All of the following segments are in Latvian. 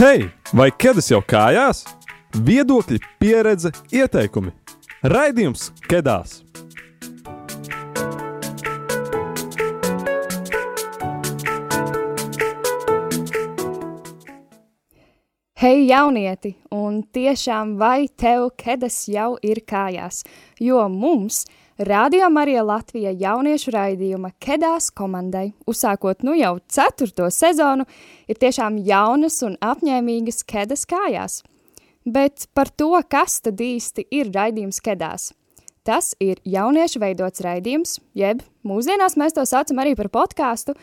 Hei, vai ķēdes jau kājās? Viedokļi, pieredze, ieteikumi. Raidījums Kedās! Hei, jaunieti! Un tiešām vai tev kedas jau ir kājās? Jo mums, Radio Marija Latvija jauniešu raidījuma Kedās komandai, uzsākot nu jau ceturto sezonu, ir tiešām jaunas un apņēmīgas kedas kājās. Bet par to, kas tad īsti ir raidījums Kedās? Tas ir jauniešu veidots raidījums, jeb mūsdienās mēs to saucam arī par podkāstu,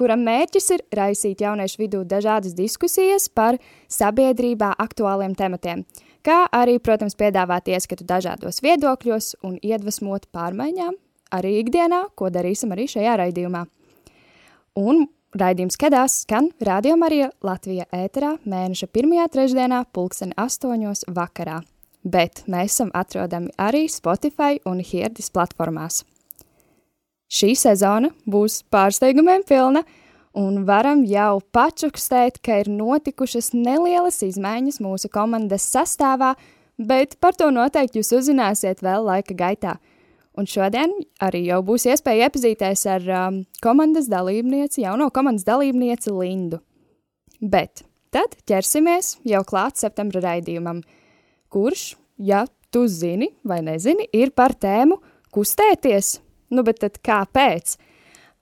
kuram mērķis ir raisīt jauniešu vidū dažādas diskusijas par sabiedrībā aktuāliem tematiem – kā arī, protams, piedāvāt ieskatu dažādos viedokļos un iedvesmot pārmaiņām arī ikdienā, ko darīsim arī šajā raidījumā. Un raidījums Kedās skan Radio Marija Latvija ēterā mēneša pirmajā trešdienā pulksten astoņos vakarā, bet mēs esam atrodami arī Spotify un Hierdis platformās. Šī sezona būs pārsteigumiem pilna, un varam jau pačukstēt, ka ir notikušas nelielas izmaiņas mūsu komandas sastāvā, bet par to noteikti jūs uzzināsiet vēl laika gaitā. Un šodien arī jau būs iespēja iepazīties ar um, komandas dalībnieci, jauno komandas dalībnieci Lindu. Bet tad ķersimies jau klāt septembra raidījumam, kurš, ja tu zini vai nezini, ir par tēmu kustēties. Nu, bet tad kāpēc?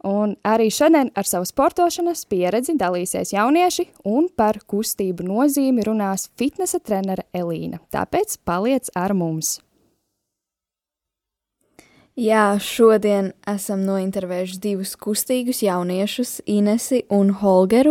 Un arī šodien ar savu sportošanas pieredzi dalīsies jaunieši un par kustību nozīmi runās fitnesa trenere Elīna. Tāpēc paliec ar mums! Jā, šodien esam nointervējuši divus kustīgus jauniešus, Inesi un Holgeru,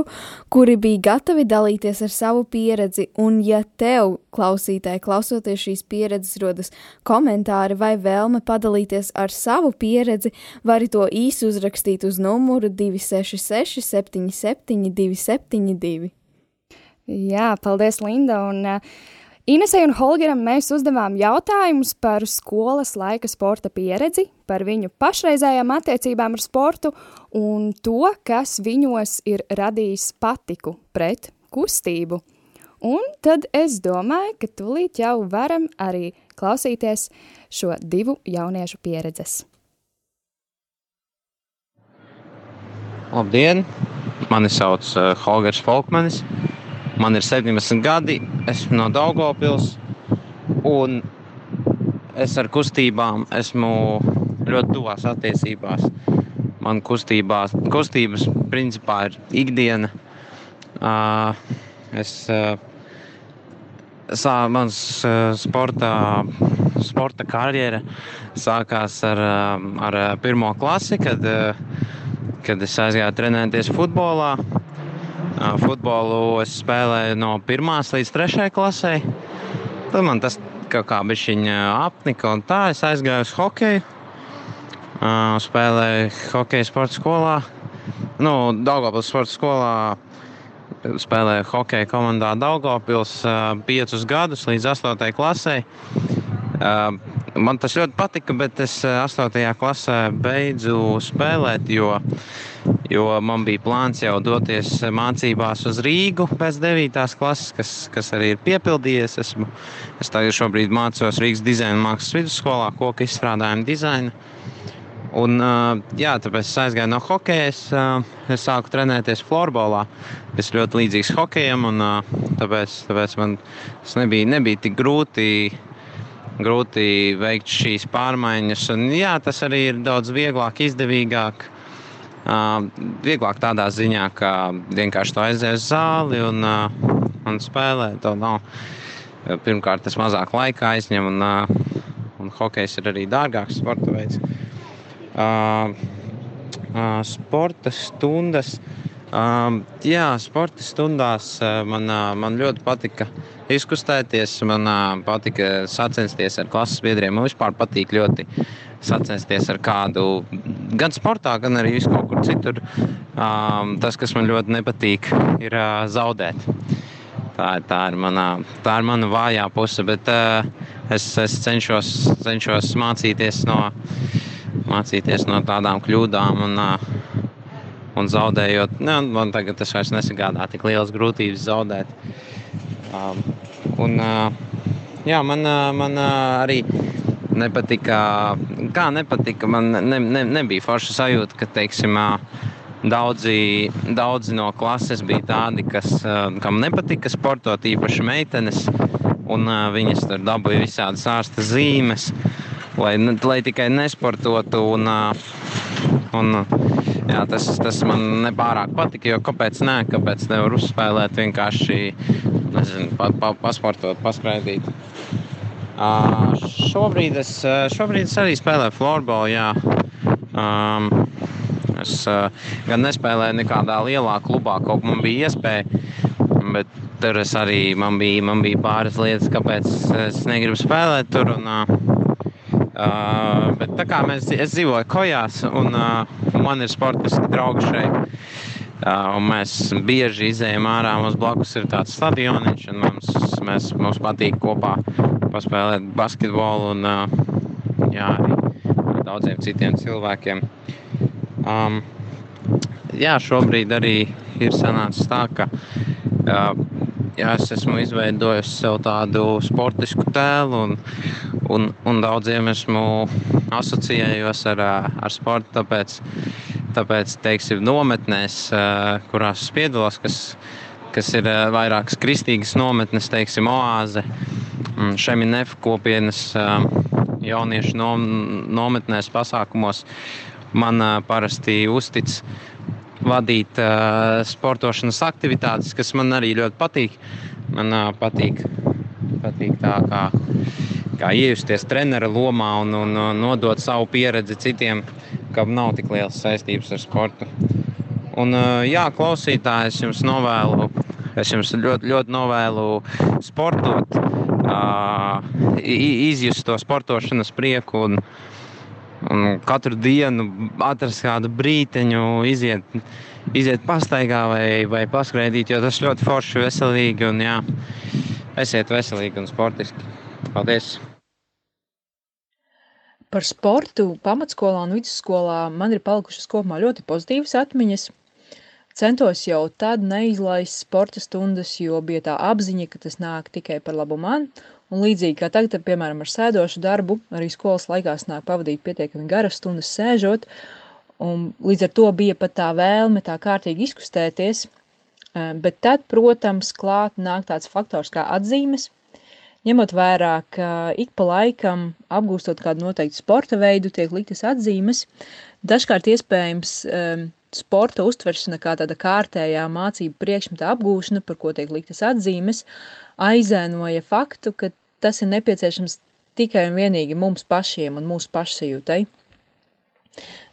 kuri bija gatavi dalīties ar savu pieredzi. Un, ja tev, klausītāji, klausoties šīs pieredzes, rodas komentāri vai vēlme padalīties ar savu pieredzi, vari to īsi uzrakstīt uz numuru 266, 77, 272. Jā, paldies, Linda! Un, uh, Inesai un Holgeram mēs uzdevām jautājumus par skolas laika sporta pieredzi, par viņu pašreizējām attiecībām ar sportu un to, kas viņos ir radījis patiku pret kustību. Un tad es domāju, ka tūlīt jau varam arī klausīties šo divu jauniešu pieredzes. Labdien! Mani sauc uh, Holgers Falkmanis. Man ir 17 gadi, esmu no Daugopils, un es ar kustībām esmu ļoti tuvās attiecībās. Man kustībās, kustības principā ir ikdiena. Uh, es, uh, sā, mans uh, sporta, sporta karjera sākās ar, ar pirmo klasi, kad, kad es aizgāju trenēties futbolā. Futbolu es spēlēju no 1 līdz 3 klasē. Tad man tas kaut kā bišķiņa apnika un tā es aizgāju uz hokeju. Spēlēju hokeju sporta skolā. Nu, Daugavpils sporta skolā spēlēju hokeja komandā Daugavpils 5 gadus līdz 8 klasē. Man tas ļoti patika, bet es 8. klasē beidzu spēlēt, jo jo man bija plāns jau doties mācībās uz Rīgu pēc 9. klases, kas, kas arī ir piepildījies. Esmu, es tagad šobrīd mācos Rīgas dizaina mākslas vidusskolā, koku izstrādājumu dizainu. Un, jā, tāpēc es aizgāju no hokeja. Es, es sāku trenēties florbolā. Tas ļoti līdzīgs hokejam, un tāpēc, tāpēc man tas nebija, nebija tik grūti grūti veikt šīs pārmaiņas. Un, jā, tas arī ir daudz vieglāk, izdevīgāk. Uh, vieglāk tādā ziņā, ka vienkārši to aizies uz zāli un, uh, un spēlē. To nav. Pirmkārt, tas mazāk laika aizņem, un, uh, un hokejs ir arī dārgāks sporta veids. Uh, uh, sporta stundas. Uh, jā, sporta stundās uh, man, uh, man ļoti patika izkustēties. Man uh, patika sacensties ar klases biedriem. Man vispār patīk ļoti sacensties ar kādu gan sportā, gan arī kaut kur citur. Um, tas, kas man ļoti nepatīk, ir uh, zaudēt. Tā, tā, ir manā, tā ir mana vājā puse, bet uh, es, es cenšos, cenšos mācīties, no, mācīties no tādām kļūdām un, uh, un zaudējot, ne, man tagad tas vairs nesagādā tik lielas grūtības zaudēt. Um, un, uh, jā, man, uh, man uh, arī nepatika, kā nepatika, man ne, ne, nebija forša sajūta, ka, teiksim, daudzi, daudzi no klases bija tādi, kas, kam nepatika sportot, īpaši meitenes, viņas tur dabūja visādas ārsta zīmes, lai, lai tikai nesportotu, un, un jā, tas, tas man nepārāk patika, jo kāpēc nē, kāpēc nevar uzspēlēt vienkārši, nezinu, pa, pa, pasportot, paskraidīt. Uh, šobrīd, es, šobrīd es arī spēlēju floorbola. Jā. Um, es uh, gan nespēlēju nekādā lielā klubā, kaut kā man bija iespēja. Bet tur es arī man bija, man bija pāris lietas, kāpēc es negribu spēlēt tur. Un, uh, bet tā kā mēs, es dzīvoju kojās un uh, man ir sportiski draugi šeit. Uh, mēs bieži izējām ārā. Mums blakus ir tāds stadions, un mums, mēs, mums patīk kopā paspēlēt basketbolu un jā, arī ar daudziem citiem cilvēkiem. Um, jā, šobrīd arī ir sanācis tā, ka uh, jā, es esmu izveidojis sev tādu sportisku tēlu un, un, un daudziem esmu asociējos ar, ar sportu. Tāpēc, tāpēc teiksim, nometnēs, kurās es piedalos, kas, kas ir vairākas kristīgas nometnes, teiksim, oāze Mm, Šeminef kopienas jauniešu nometnēs pasākumos man parasti uztic vadīt sportošanas aktivitātes, kas man arī ļoti patīk. Man patīk, patīk tā kā, kā iejusties trenera lomā un, un nodot savu pieredzi citiem, kam nav tik liels saistības ar sportu. Un, jā, klausītāji, es jums novēlu, es jums ļoti, ļoti novēlu sportot, uh, izjust to sportošanas prieku un, un katru dienu atrast kādu brīteņu, iziet, iziet pastaigā vai, vai paskraidīt, jo tas ļoti forši, veselīgi un jā, esiet veselīgi un sportiski. Paldies! Par sportu pamatskolā un vidusskolā. Man ir palikušas kopumā ļoti pozitīvas atmiņas. Centos jau tad neizlaist sporta stundas, jo bija tā apziņa, ka tas nāk tikai par labu man, un līdzīgi kā tagad, piemēram, ar sēdošu darbu, arī skolas laikās nāk pavadīt pietiekami garas stundas sēžot, un līdz ar to bija pat tā vēlme tā kārtīgi izkustēties, bet tad, protams, klāt nāk tāds faktors kā atzīmes, ņemot vērā, ka ik pa laikam, apgūstot kādu noteiktu sporta veidu, tiek liktas atzīmes, dažkārt iespējams um, sporta uztveršana kā tāda kārtējā mācību priekšmeta apgūšana, par ko tiek liktas atzīmes, aizēnoja faktu, ka tas ir nepieciešams tikai un vienīgi mums pašiem un mūsu pašsajūtai.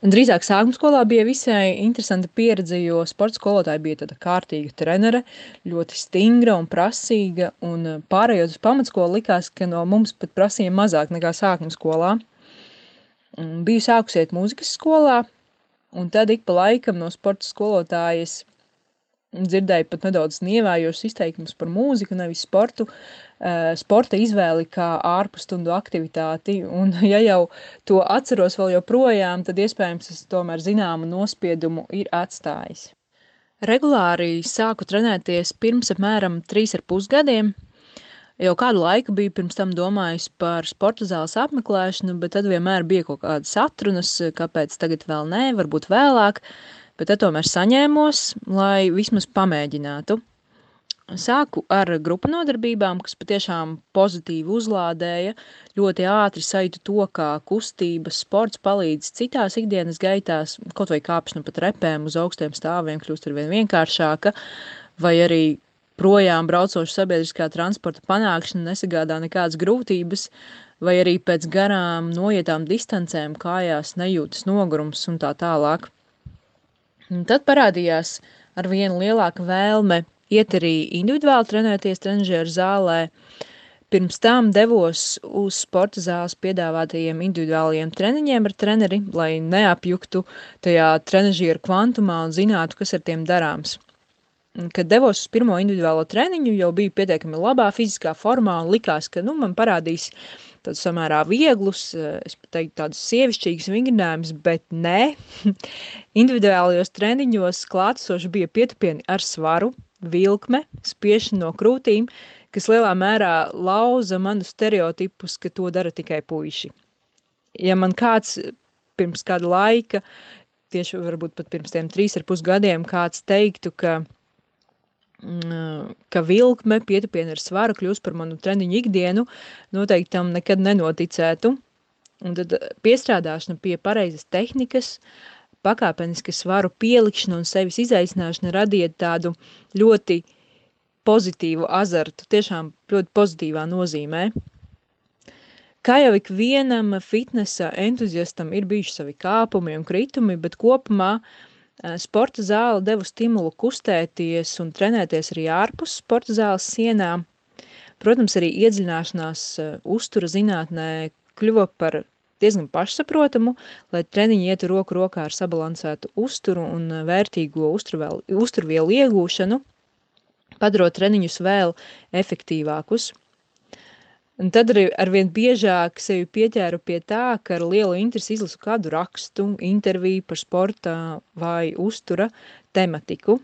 Drīzāk sākuma skolā bija visai interesanta pieredze, jo sporta skolotāja bija tāda kārtīga trenere, ļoti stingra un prasīga, un pārējot uz pamatskolu likās, ka no mums pat prasīja mazāk nekā sākuma skolā. Biju sākusiet mūzikas skolā, Un tad ik pa laikam no sporta skolotājas dzirdēju pat nedaudz nievējošus izteikumus par mūziku, nevis sportu, uh, sporta izvēli kā ārpusstundu aktivitāti. Un, ja jau to atceros vēl joprojām, tad iespējams tas tomēr zināmu nospiedumu ir atstājis. Regulāri sāku trenēties pirms apmēram 3,5 gadiem. Jau kādu laiku biju pirms tam domājis par sporta zāles apmeklēšanu, bet tad vienmēr bija kaut kādas atrunas, kāpēc tagad vēl nē, varbūt vēlāk, bet tad tomēr saņēmos, lai vismaz pamēģinātu. Sāku ar grupu nodarbībām, kas patiešām pozitīvi uzlādēja, ļoti ātri sajūtu to, kā kustības sports palīdz citās ikdienas gaitās, kaut vai kāpšana pat repēm uz augstiem stāviem kļūst ar vien vienkāršāka, vai arī projām braucošu sabiedriskā transporta panākšana nesagādā nekādas grūtības, vai arī pēc garām noietām distancēm kājās nejūtas nogurums un tā tālāk. Un tad parādījās ar vienu lielāku vēlme iet arī individuāli trenēties trenižieru zālē. Pirms tam devos uz sporta zāles piedāvātajiem individuālajiem treniņiem ar treneri, lai neapjuktu tajā trenižieru kvantumā un zinātu, kas ar tiem darāms. Kad devos uz pirmo individuālo treniņu, jau biju pietiekami labā fiziskā formā un likās, ka nu, man parādīs tādus samērā vieglus, es pat teiktu tādus sievišķīgus vingrinājumus, bet nē, individuālajos treniņos klātesoši bija pietupieni ar svaru, vilkme, spiešana no krūtīm, kas lielā mērā lauza manu stereotipus, ka to dara tikai puiši. Ja man kāds pirms kāda laika, tieši varbūt pat pirms tiem trīs ar pus gadiem, kāds teiktu, ka ka vilkme pietupiena ar svaru kļūs par manu treniņu ikdienu, noteikti tam nekad nenoticētu. Un tad piestrādāšana pie pareizas tehnikas, pakāpeniski svaru pielikšana un sevis izaicināšana radiet tādu ļoti pozitīvu azartu, tiešām ļoti pozitīvā nozīmē. Kā jau ikvienam fitnesa entuziastam ir bijuši savi kāpumi un kritumi, bet kopumā sporta zāle deva stimulu kustēties un trenēties arī ārpus sporta zāles sienām. Protams, arī iedziļināšanās uztura zinātnē kļuva par diezgan pašsaprotamu, lai treniņi ietu roku rokā ar sabalansētu uzturu un vērtīgo uzturvielu iegūšanu, padarot treniņus vēl efektīvākus – Un tad arī arvien biežāk sevi pieķēru pie tā, ka ar lielu interesi izlasu kādu rakstu, interviju par sporta vai uztura tematiku.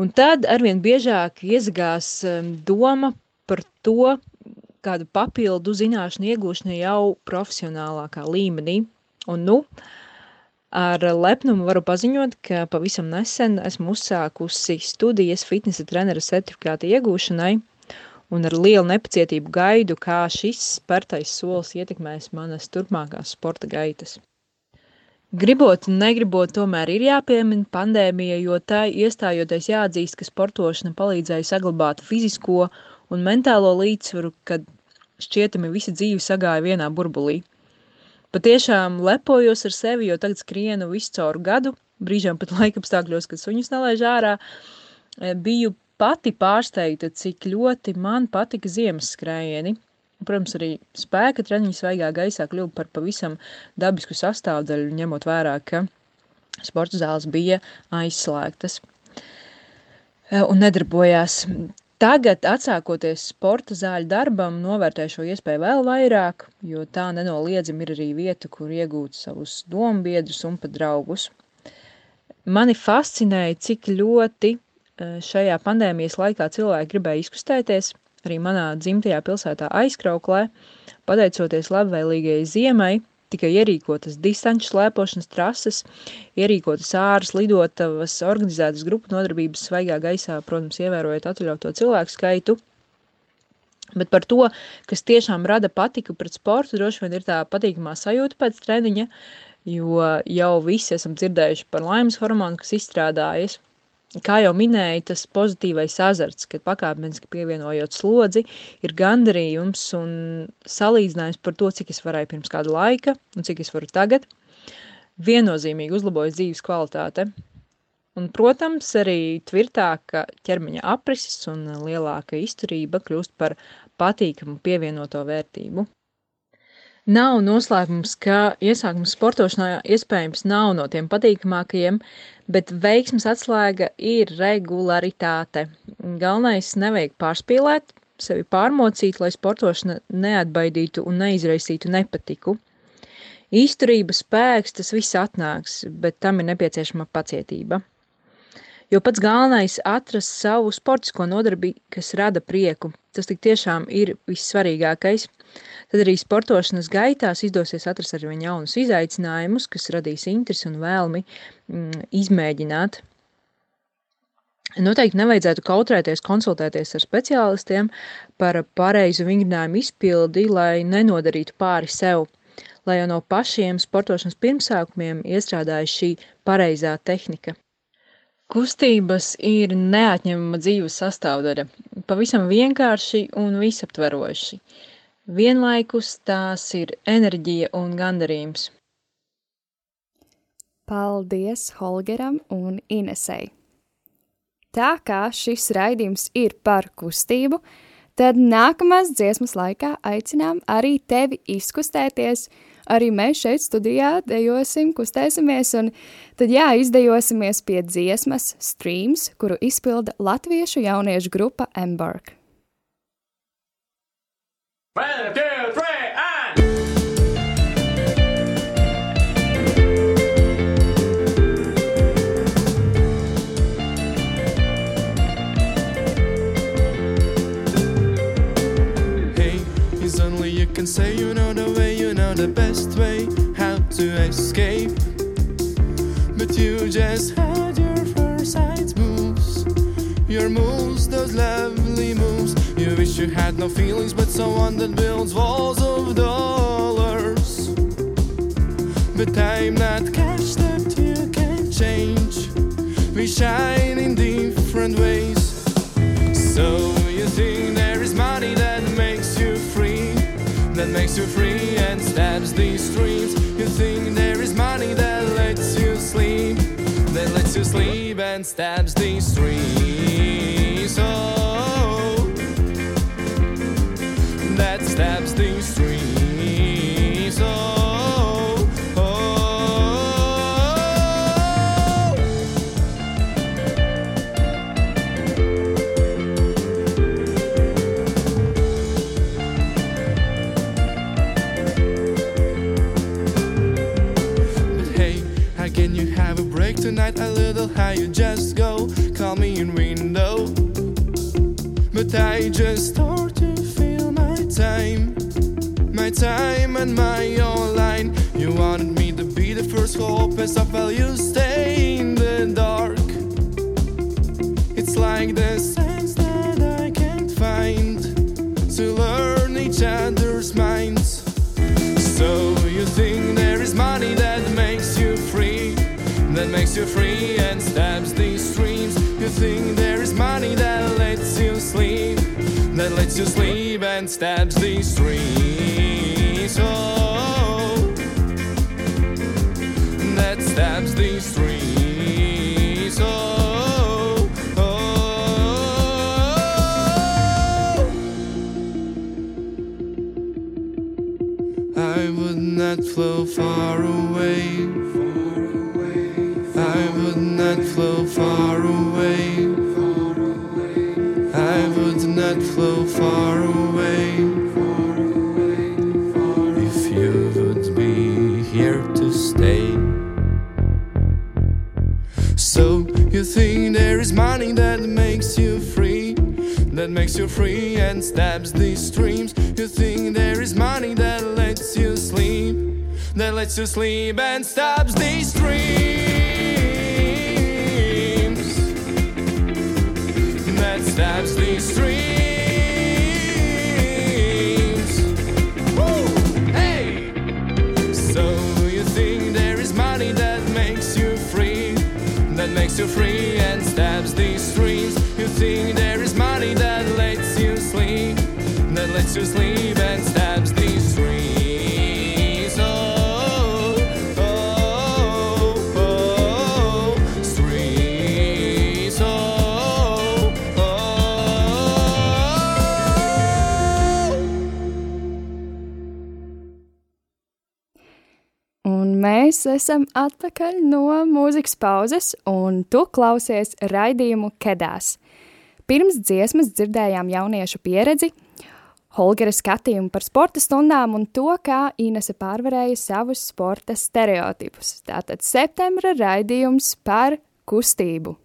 Un tad arvien biežāk iezagās um, doma par to, kādu papildu zināšanu iegūšanu jau profesionālākā līmenī. Un nu, ar lepnumu varu paziņot, ka pavisam nesen esmu uzsākusi studijas fitnesa trenera certifikāta iegūšanai – un ar lielu nepacietību gaidu, kā šis spērtais solis ietekmēs manas turpmākās sporta gaitas. Gribot un negribot, tomēr ir jāpiemina pandēmija, jo tā iestājoties jāatzīst, ka sportošana palīdzēja saglabāt fizisko un mentālo līdzsvaru, kad šķietami visa dzīve sagāja vienā burbulī. Patiešām lepojos ar sevi, jo tagad skrienu visu cauru gadu, brīžiem pat laikapstākļos, kad suņus nelaiž ārā, biju pati pārsteigta, cik ļoti man patika ziemas skrējieni. Protams, arī spēka treniņi svaigā gaisā kļuva par pavisam dabisku sastāvdaļu, ņemot vērā, ka sporta zāles bija aizslēgtas e, un nedarbojās. Tagad, atsākoties sporta zāļu darbam, novērtēju šo iespēju vēl vairāk, jo tā nenoliedzami ir arī vieta, kur iegūt savus dombiedrus un pat draugus. Mani fascinēja, cik ļoti Eh, šajā pandēmijas laikā cilvēki gribēja izkustēties, arī manā dzimtajā pilsētā aizkrauklē, pateicoties labvēlīgajai ziemai, tika ierīkotas distanču slēpošanas trases, ierīkotas āras lidotavas, organizētas grupu nodarbības svaigā gaisā, protams, ievērojot atļauto cilvēku skaitu. Bet par to, kas tiešām rada patiku pret sportu, droši vien ir tā patīkamā sajūta pēc treniņa, jo jau visi esam dzirdējuši par laimes hormonu, kas izstrādājas, Kā jau minēju, tas pozitīvais azarts, kad pakāpeniski pievienojot slodzi, ir gandarījums un salīdzinājums par to, cik es varēju pirms kāda laika un cik es varu tagad, viennozīmīgi uzlabojas dzīves kvalitāte. Un, protams, arī tvirtāka ķermeņa aprises un lielāka izturība kļūst par patīkamu pievienoto vērtību. Nav noslēpums, ka iesākums sportošanā iespējams nav no tiem patīkamākajiem, bet veiksmes atslēga ir regularitāte. Galvenais nevajag pārspīlēt, sevi pārmocīt, lai sportošana neatbaidītu un neizraisītu nepatiku. Izturība, spēks, tas viss atnāks, bet tam ir nepieciešama pacietība. Jo pats galvenais atrast savu sportisko nodarbi, kas rada prieku. Tas tiešām ir vissvarīgākais. Tad arī sportošanas gaitās izdosies atrast ar vien jaunus izaicinājumus, kas radīs interesi un vēlmi mm, izmēģināt. Noteikti nevajadzētu kautrēties, konsultēties ar speciālistiem par pareizu vingrinājumu izpildi, lai nenodarītu pāri sev, lai jau no pašiem sportošanas pirmsākumiem iestrādājas šī pareizā tehnika. Kustības ir neatņemama dzīves sastāvdaļa, pavisam vienkārši un visaptveroši. Vienlaikus tās ir enerģija un gandarījums. Paldies Holgeram un Inesei! Tā kā šis raidījums ir par kustību, tad nākamās dziesmas laikā aicinām arī tevi izkustēties – arī mēs šeit studijā dejosim, kustēsimies, un tad jā, izdejosimies pie dziesmas Streams, kuru izpilda latviešu jauniešu grupa Embark. One, two, three, and... Hey, it's only you can say you know the way, you know the best way how to escape. But you just had your first sight moves, your moves, those lovely moves. Wish you had no feelings, but someone that builds walls of dollars. But I'm not cash that you can change. We shine in different ways. So you think there is money that makes you free, that makes you free and stabs these dreams. You think there is money that lets you sleep, that lets you sleep and stabs these dreams. Oh, that stabs these dreams. And while you stay in the dark. It's like the sense that I can't find to learn each other's minds. So you think there is money that makes you free, that makes you free and stabs these dreams. You think there is money that lets you sleep, that lets you sleep and stabs these dreams. Oh, stabs these and stabs these dreams. You think there is money that lets you sleep, that lets you sleep and stabs these dreams, that stabs these dreams. Woo! Hey! So you think there is money that makes you free, that makes you free and stabs these dreams. You think there is you sleep and stabs these dreams. Oh, oh, oh, streets. Oh, oh. Un mēs esam atpakaļ no mūzikas pauzes, un tu klausies raidījumu Kedās. Pirms dziesmas dzirdējām jauniešu pieredzi, Holgera skatījumu par sporta stundām un to, kā Inese pārvarēja savus sporta stereotipus. Tātad septembra raidījums par kustību.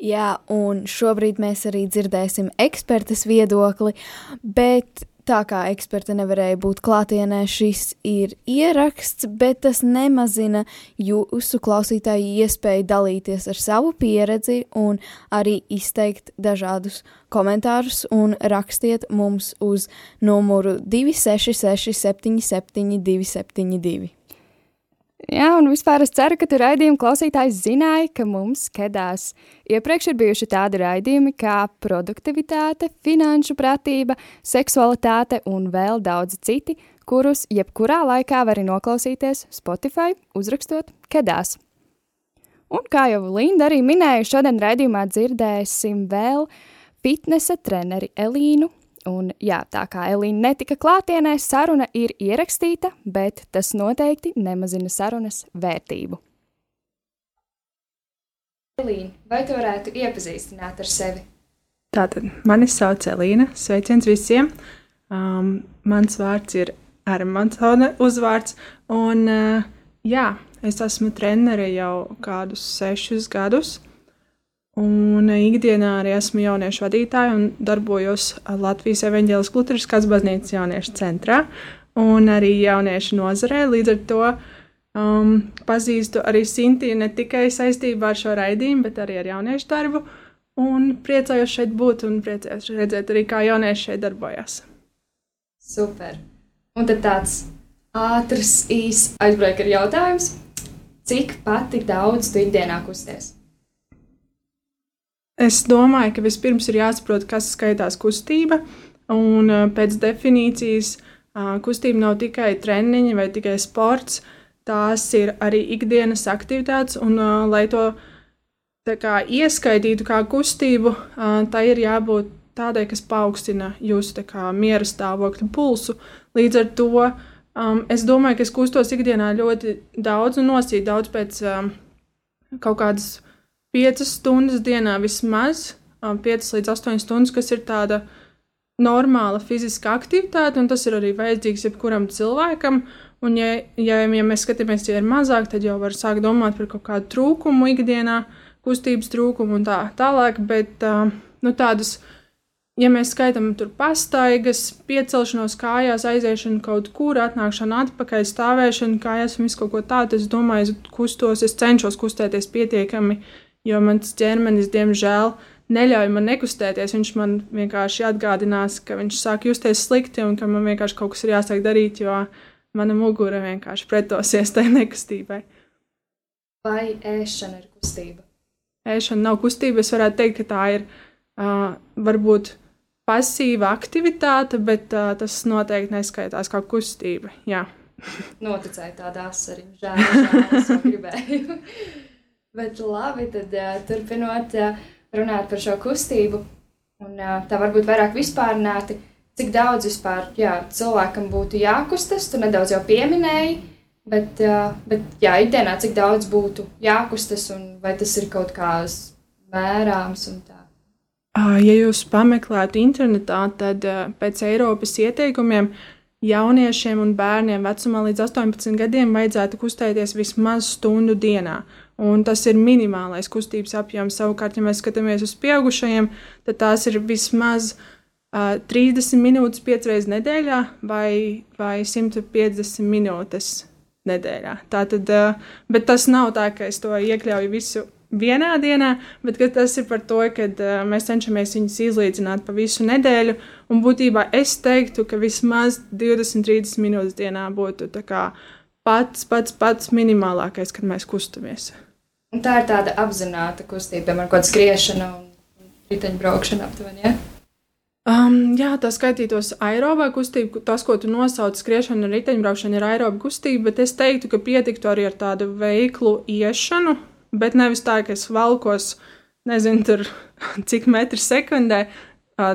Jā, un šobrīd mēs arī dzirdēsim ekspertas viedokli, bet tā kā eksperta nevarēja būt klātienē, šis ir ieraksts, bet tas nemazina jūsu klausītāju iespēju dalīties ar savu pieredzi un arī izteikt dažādus komentārus un rakstiet mums uz numuru 266 77 272. Jā, un vispār es ceru, ka tu raidījuma klausītājs zināja, ka mums kedās iepriekš ir bijuši tādi raidījumi kā produktivitāte, finanšu pratība, seksualitāte un vēl daudzi citi, kurus jebkurā laikā vari noklausīties Spotify, uzrakstot kedās. Un kā jau Linda arī minēja, šodien raidījumā dzirdēsim vēl fitnesa treneri Elīnu Un, jā, tā kā Elīna netika klātienē, saruna ir ierakstīta, bet tas noteikti nemazina sarunas vērtību. Elīna, vai tu varētu iepazīstināt ar sevi? Tātad mani sauc Elīna. Sveiciens visiem! Um, mans vārds ir Armansone uzvārds, un uh, jā, es esmu trenere jau kādus sešus gadus. Un ikdienā arī esmu jauniešu vadītāja un darbojos Latvijas evaņģēlas Lutriskās baznīcas jauniešu centrā un arī jauniešu nozarē. Līdz ar to um, pazīstu arī Sintī ne tikai saistībā ar šo raidījumu, bet arī ar jauniešu darbu. Un priecājos šeit būt un priecājos redzēt arī, kā jaunieši šeit darbojas. Super! Un tad tāds ātrs, īss aizbreakera jautājums. Cik pati daudz tu ikdienā kusties? Es domāju, ka vispirms ir jāsaprot, kas skaitās kustība. Un pēc definīcijas kustība nav tikai treniņi vai tikai sports. Tās ir arī ikdienas aktivitātes, un, lai to kā, ieskaitītu kā kustību, tai ir jābūt tādai, kas paaugstina jūsu kā, miera stāvokļa pulsu. Līdz ar to um, es domāju, ka es kustos ikdienā ļoti daudz un nosīt daudz pēc um, kaut kādas 5 stundas dienā vismaz, 5 līdz 8 stundas, kas ir tāda normāla fiziska aktivitāte, un tas ir arī vajadzīgs jebkuram cilvēkam. Un, ja, ja, ja mēs skatāmies, ja ir mazāk, tad jau var sākt domāt par kaut kādu trūkumu ikdienā, kustības trūkumu un tā tālāk. Bet nu, tādas, ja mēs skaitām tur pastaigas, piecelšanos kājās, aiziešanu kaut kur, atnākšanu atpakaļ, stāvēšanu kājās un visu kaut ko tādu, es domāju, es kustos, es cenšos kustēties pietiekami jo mans ķermenis, diemžēl, neļauj man nekustēties. Viņš man vienkārši atgādinās, ka viņš sāk justies slikti un ka man vienkārši kaut kas ir jāsāk darīt, jo mana mugura vienkārši pretosies tai nekustībai. Vai ēšana ir kustība? Ēšana nav kustība. Es varētu teikt, ka tā ir uh, varbūt pasīva aktivitāte, bet uh, tas noteikti neskaitās kā kustība. Jā. Noticēju tādā asarī. Žēl, žēl, es gribēju. Bet labi, tad uh, turpinot uh, runāt par šo kustību, un uh, tā varbūt vairāk vispārnāti, cik daudz vispār jā, cilvēkam būtu jākustas, tu nedaudz jau pieminēji, bet, uh, bet jā, ikdienā cik daudz būtu jākustas, un vai tas ir kaut kā mērāms un tā. Ja jūs pameklētu internetā, tad pēc Eiropas ieteikumiem jauniešiem un bērniem vecumā līdz 18 gadiem vajadzētu kustēties vismaz stundu dienā un tas ir minimālais kustības apjoms. Savukārt, ja mēs skatāmies uz pieaugušajiem, tad tās ir vismaz uh, 30 minūtes piecreiz nedēļā vai, vai 150 minūtes nedēļā. Tātad, uh, bet tas nav tā, ka es to iekļauju visu vienā dienā, bet tas ir par to, ka uh, mēs cenšamies viņus izlīdzināt pa visu nedēļu. Un būtībā es teiktu, ka vismaz 20-30 minūtes dienā būtu pats, pats, pats minimālākais, kad mēs kustamies. Un tā ir tāda apzināta kustība, piemēram, kaut kāda skriešana un riteņbraukšana aptuveni. Ja? Um, jā, tā skaitītos aerobā kustība. Tas, ko tu nosauc, skriešana un riteņbraukšana, ir aeroba kustība, bet es teiktu, ka pietiktu arī ar tādu veiklu iešanu, bet nevis tā, ka es valkos, nezinu, tur cik metru sekundē,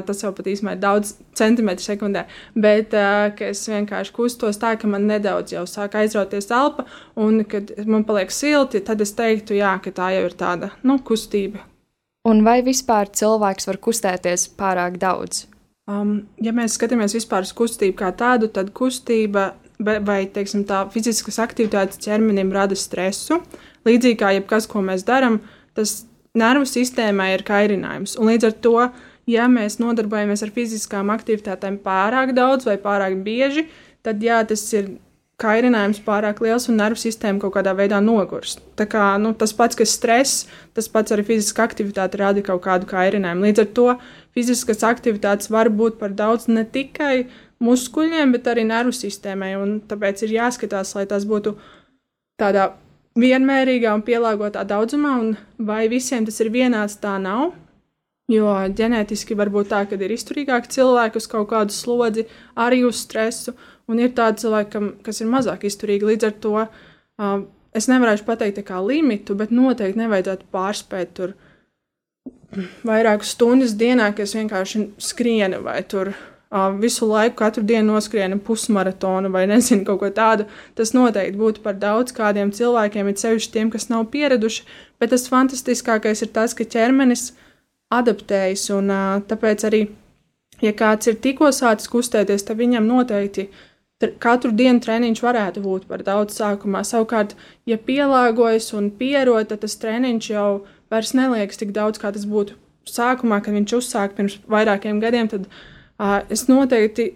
tas jau pat īstenībā ir daudz centimetru sekundē, bet es vienkārši kustos tā, ka man nedaudz jau sāk aizrauties elpa, un kad man paliek silti, tad es teiktu, jā, ka tā jau ir tāda nu, kustība. Un vai vispār cilvēks var kustēties pārāk daudz? Um, ja mēs skatāmies vispār uz kustību kā tādu, tad kustība vai teiksim, tā fiziskas aktivitātes ķermenim rada stresu. Līdzīgi kā jebkas, ko mēs darām, tas nervu sistēmai ir kairinājums. Un līdz ar to ja mēs nodarbojamies ar fiziskām aktivitātēm pārāk daudz vai pārāk bieži, tad jā, tas ir kairinājums pārāk liels un nervu sistēma kaut kādā veidā nogurst. Tā kā, nu, tas pats, kas stress, tas pats arī fiziska aktivitāte rada kaut kādu kairinājumu. Līdz ar to fiziskas aktivitātes var būt par daudz ne tikai muskuļiem, bet arī nervu sistēmai. Tāpēc ir jāskatās, lai tas būtu tādā vienmērīgā un pielāgotā daudzumā, un vai visiem tas ir vienāds, tā nav. Jo ģenētiski var būt tā, ka ir izturīgāki cilvēki uz kaut kādu slodzi, arī uz stresu, un ir tādi cilvēki, kas ir mazāk izturīgi. Līdz ar to uh, es nevarēšu pateikt kā limitu, bet noteikti nevajadzētu pārspēt tur vairākas stundas dienā, kas vienkārši skriena vai tur uh, visu laiku, katru dienu noskriena pusmaratonu vai nezinu, kaut ko tādu. Tas noteikti būtu par daudz kādiem cilvēkiem, it sevišķi tiem, kas nav pieraduši. Bet tas fantastiskākais ir tas, ka ķermenis adaptējas, un tāpēc arī ja kāds ir tikko sācis kustēties, tad viņam noteikti katru dienu treniņš varētu būt par daudz sākumā. Savukārt, ja pielāgojas un pierod, tad tas treniņš jau vairs neliekas tik daudz, kā tas būtu sākumā, kad viņš uzsāka pirms vairākiem gadiem. Tad uh, es noteikti,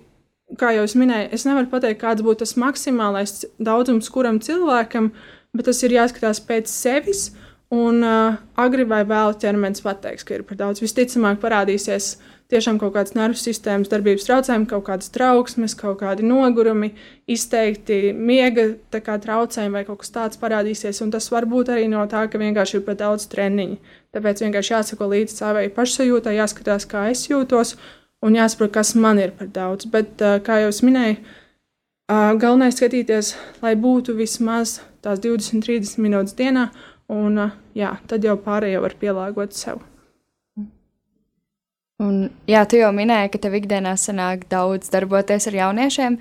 kā jau es minēju, es nevaru pateikt, kāds būtu tas maksimālais daudzums kuram cilvēkam, bet tas ir jāskatās pēc sevis. Un uh, agri vai vēl ķermenis pateiks, ka ir par daudz. Visticamāk, parādīsies uh, tiešām kaut kādas nervu sistēmas darbības traucējumi, kaut kādas trauksmes, kaut kādi nogurumi, izteikti miega traucējumi vai kaut kas tāds parādīsies. Un tas var būt arī no tā, ka vienkārši ir par daudz treniņu. Tāpēc vienkārši jāsako līdzi savai pašsajūtai, jāskatās, kā es jūtos, un jāsaprot, kas man ir par daudz. Bet, kā jau es minēju, galvenais skatīties, lai būtu vismaz tās 20-30 minūtes dienā, un jā, tad jau pārējo var pielāgot sev. Un, jā, tu jau minēji, ka tev ikdienā sanāk daudz darboties ar jauniešiem.